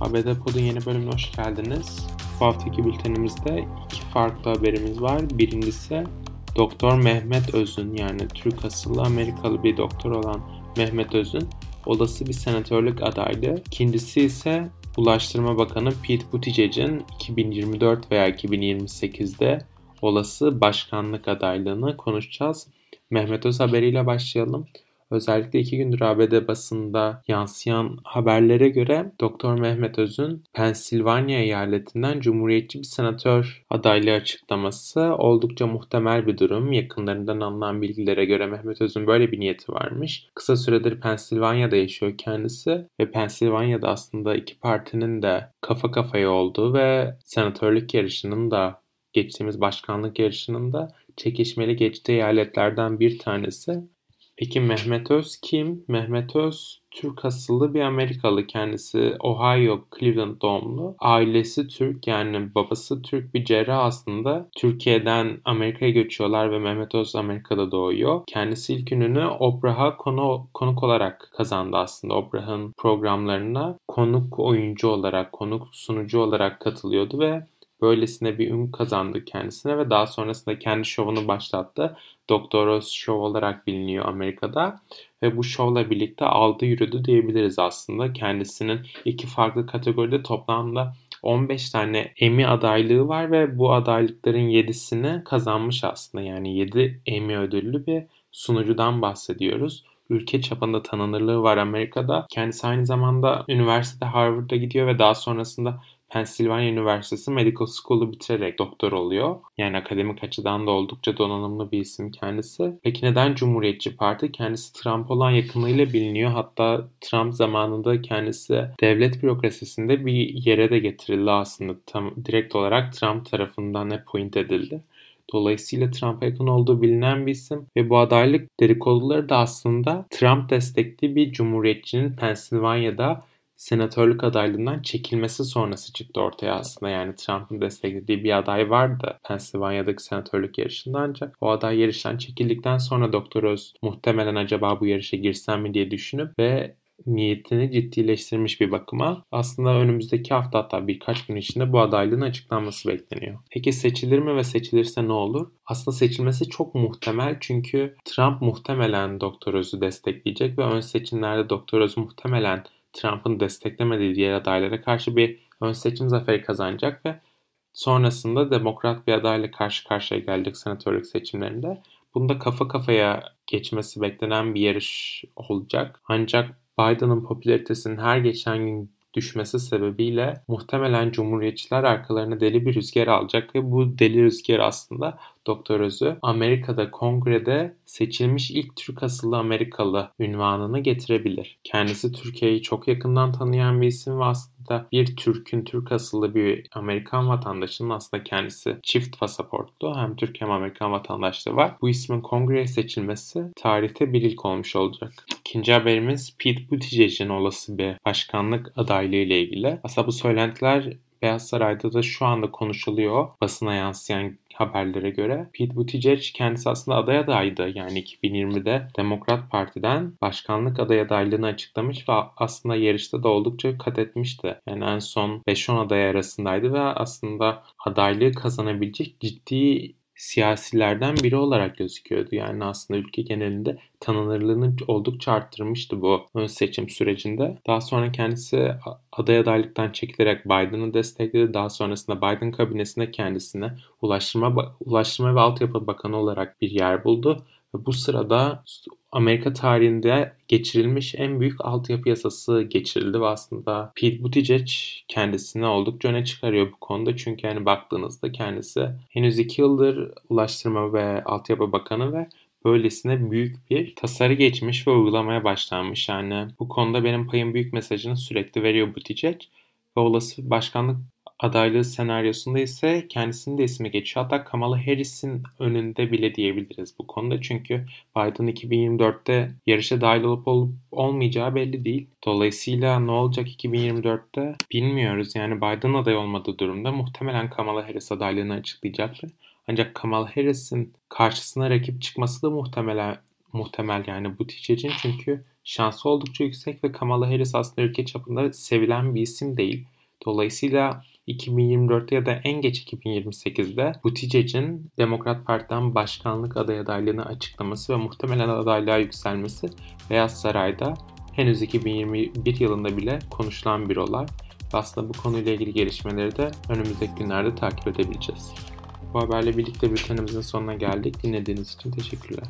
ABD Pod'un yeni bölümüne hoş geldiniz. Bu haftaki bültenimizde iki farklı haberimiz var. Birincisi Doktor Mehmet Özün yani Türk asıllı Amerikalı bir doktor olan Mehmet Özün olası bir senatörlük adaylığı. İkincisi ise Ulaştırma Bakanı Pete Buttigieg'in 2024 veya 2028'de olası başkanlık adaylığını konuşacağız. Mehmet Öz haberiyle başlayalım. Özellikle iki gündür ABD basında yansıyan haberlere göre Doktor Mehmet Öz'ün Pensilvanya eyaletinden Cumhuriyetçi bir senatör adaylığı açıklaması oldukça muhtemel bir durum. Yakınlarından alınan bilgilere göre Mehmet Öz'ün böyle bir niyeti varmış. Kısa süredir Pensilvanya'da yaşıyor kendisi ve Pensilvanya'da aslında iki partinin de kafa kafaya olduğu ve senatörlük yarışının da geçtiğimiz başkanlık yarışının da çekişmeli geçtiği eyaletlerden bir tanesi. Peki Mehmet Öz kim? Mehmet Öz Türk asıllı bir Amerikalı. Kendisi Ohio, Cleveland doğumlu. Ailesi Türk yani babası Türk bir cerrah aslında. Türkiye'den Amerika'ya göçüyorlar ve Mehmet Öz Amerika'da doğuyor. Kendisi ilk ününü Oprah'a konu, konuk olarak kazandı aslında. Oprah'ın programlarına konuk oyuncu olarak, konuk sunucu olarak katılıyordu ve böylesine bir ün kazandı kendisine ve daha sonrasında kendi şovunu başlattı. Doktor Oz Show olarak biliniyor Amerika'da ve bu şovla birlikte aldı yürüdü diyebiliriz aslında. Kendisinin iki farklı kategoride toplamda 15 tane Emmy adaylığı var ve bu adaylıkların 7'sini kazanmış aslında. Yani 7 Emmy ödüllü bir sunucudan bahsediyoruz ülke çapında tanınırlığı var Amerika'da. Kendisi aynı zamanda üniversitede Harvard'a gidiyor ve daha sonrasında Pennsylvania Üniversitesi Medical School'u bitirerek doktor oluyor. Yani akademik açıdan da oldukça donanımlı bir isim kendisi. Peki neden Cumhuriyetçi Parti? Kendisi Trump olan yakınlığıyla biliniyor. Hatta Trump zamanında kendisi devlet bürokrasisinde bir yere de getirildi aslında. Tam, direkt olarak Trump tarafından appoint edildi. Dolayısıyla Trump'a yakın olduğu bilinen bir isim ve bu adaylık dedikoduları da aslında Trump destekli bir cumhuriyetçinin Pennsylvania'da senatörlük adaylığından çekilmesi sonrası çıktı ortaya aslında. Yani Trump'ın desteklediği bir aday vardı Pennsylvania'daki senatörlük yarışında ancak o aday yarıştan çekildikten sonra Doktor Öz muhtemelen acaba bu yarışa girsem mi diye düşünüp ve niyetini ciddileştirmiş bir bakıma. Aslında önümüzdeki hafta hatta birkaç gün içinde bu adaylığın açıklanması bekleniyor. Peki seçilir mi ve seçilirse ne olur? Aslında seçilmesi çok muhtemel çünkü Trump muhtemelen Doktor Öz'ü destekleyecek ve ön seçimlerde Doktor Öz muhtemelen Trump'ın desteklemediği diğer adaylara karşı bir ön seçim zaferi kazanacak ve sonrasında demokrat bir adayla karşı karşıya gelecek senatörlük seçimlerinde. Bunda kafa kafaya geçmesi beklenen bir yarış olacak. Ancak Biden'ın popülaritesinin her geçen gün düşmesi sebebiyle muhtemelen Cumhuriyetçiler arkalarına deli bir rüzgar alacak ve bu deli rüzgar aslında Doktor Özü Amerika'da kongrede seçilmiş ilk Türk asıllı Amerikalı ünvanını getirebilir. Kendisi Türkiye'yi çok yakından tanıyan bir isim ve aslında bir Türk'ün Türk asıllı bir Amerikan vatandaşının aslında kendisi çift pasaportlu hem Türk hem Amerikan vatandaşlığı var. Bu ismin kongreye seçilmesi tarihte bir ilk olmuş olacak. İkinci haberimiz Pete Buttigieg'in olası bir başkanlık adaylığı ile ilgili. Aslında bu söylentiler Beyaz Saray'da da şu anda konuşuluyor basına yansıyan haberlere göre Pete Buttigieg kendisi aslında aday adaydı. Yani 2020'de Demokrat Parti'den başkanlık aday adaylığını açıklamış ve aslında yarışta da oldukça kat etmişti. Yani en son 5-10 aday arasındaydı ve aslında adaylığı kazanabilecek ciddi siyasilerden biri olarak gözüküyordu. Yani aslında ülke genelinde tanınırlığını oldukça arttırmıştı bu ön seçim sürecinde. Daha sonra kendisi aday adaylıktan çekilerek Biden'ı destekledi. Daha sonrasında Biden kabinesinde kendisine Ulaştırma, Ulaştırma ve Altyapı Bakanı olarak bir yer buldu. Bu sırada Amerika tarihinde geçirilmiş en büyük altyapı yasası geçirildi ve aslında Pete Buttigieg kendisini oldukça öne çıkarıyor bu konuda. Çünkü hani baktığınızda kendisi henüz iki yıldır Ulaştırma ve Altyapı Bakanı ve böylesine büyük bir tasarı geçmiş ve uygulamaya başlanmış. Yani bu konuda benim payım büyük mesajını sürekli veriyor Buttigieg ve olası başkanlık adaylığı senaryosunda ise kendisinin de ismi geçiyor. Hatta Kamala Harris'in önünde bile diyebiliriz bu konuda. Çünkü Biden 2024'te yarışa dahil olup olup olmayacağı belli değil. Dolayısıyla ne olacak 2024'te bilmiyoruz. Yani Biden aday olmadığı durumda muhtemelen Kamala Harris adaylığını açıklayacaktır. Ancak Kamala Harris'in karşısına rakip çıkması da muhtemelen muhtemel yani Buttigieg'in çünkü şansı oldukça yüksek ve Kamala Harris aslında ülke çapında sevilen bir isim değil. Dolayısıyla 2024'te ya da en geç 2028'de Buttigieg'in Demokrat Parti'den başkanlık aday adaylığını açıklaması ve muhtemelen adaylığa yükselmesi Beyaz Saray'da henüz 2021 yılında bile konuşulan bir olay. aslında bu konuyla ilgili gelişmeleri de önümüzdeki günlerde takip edebileceğiz. Bu haberle birlikte bültenimizin sonuna geldik. Dinlediğiniz için teşekkürler.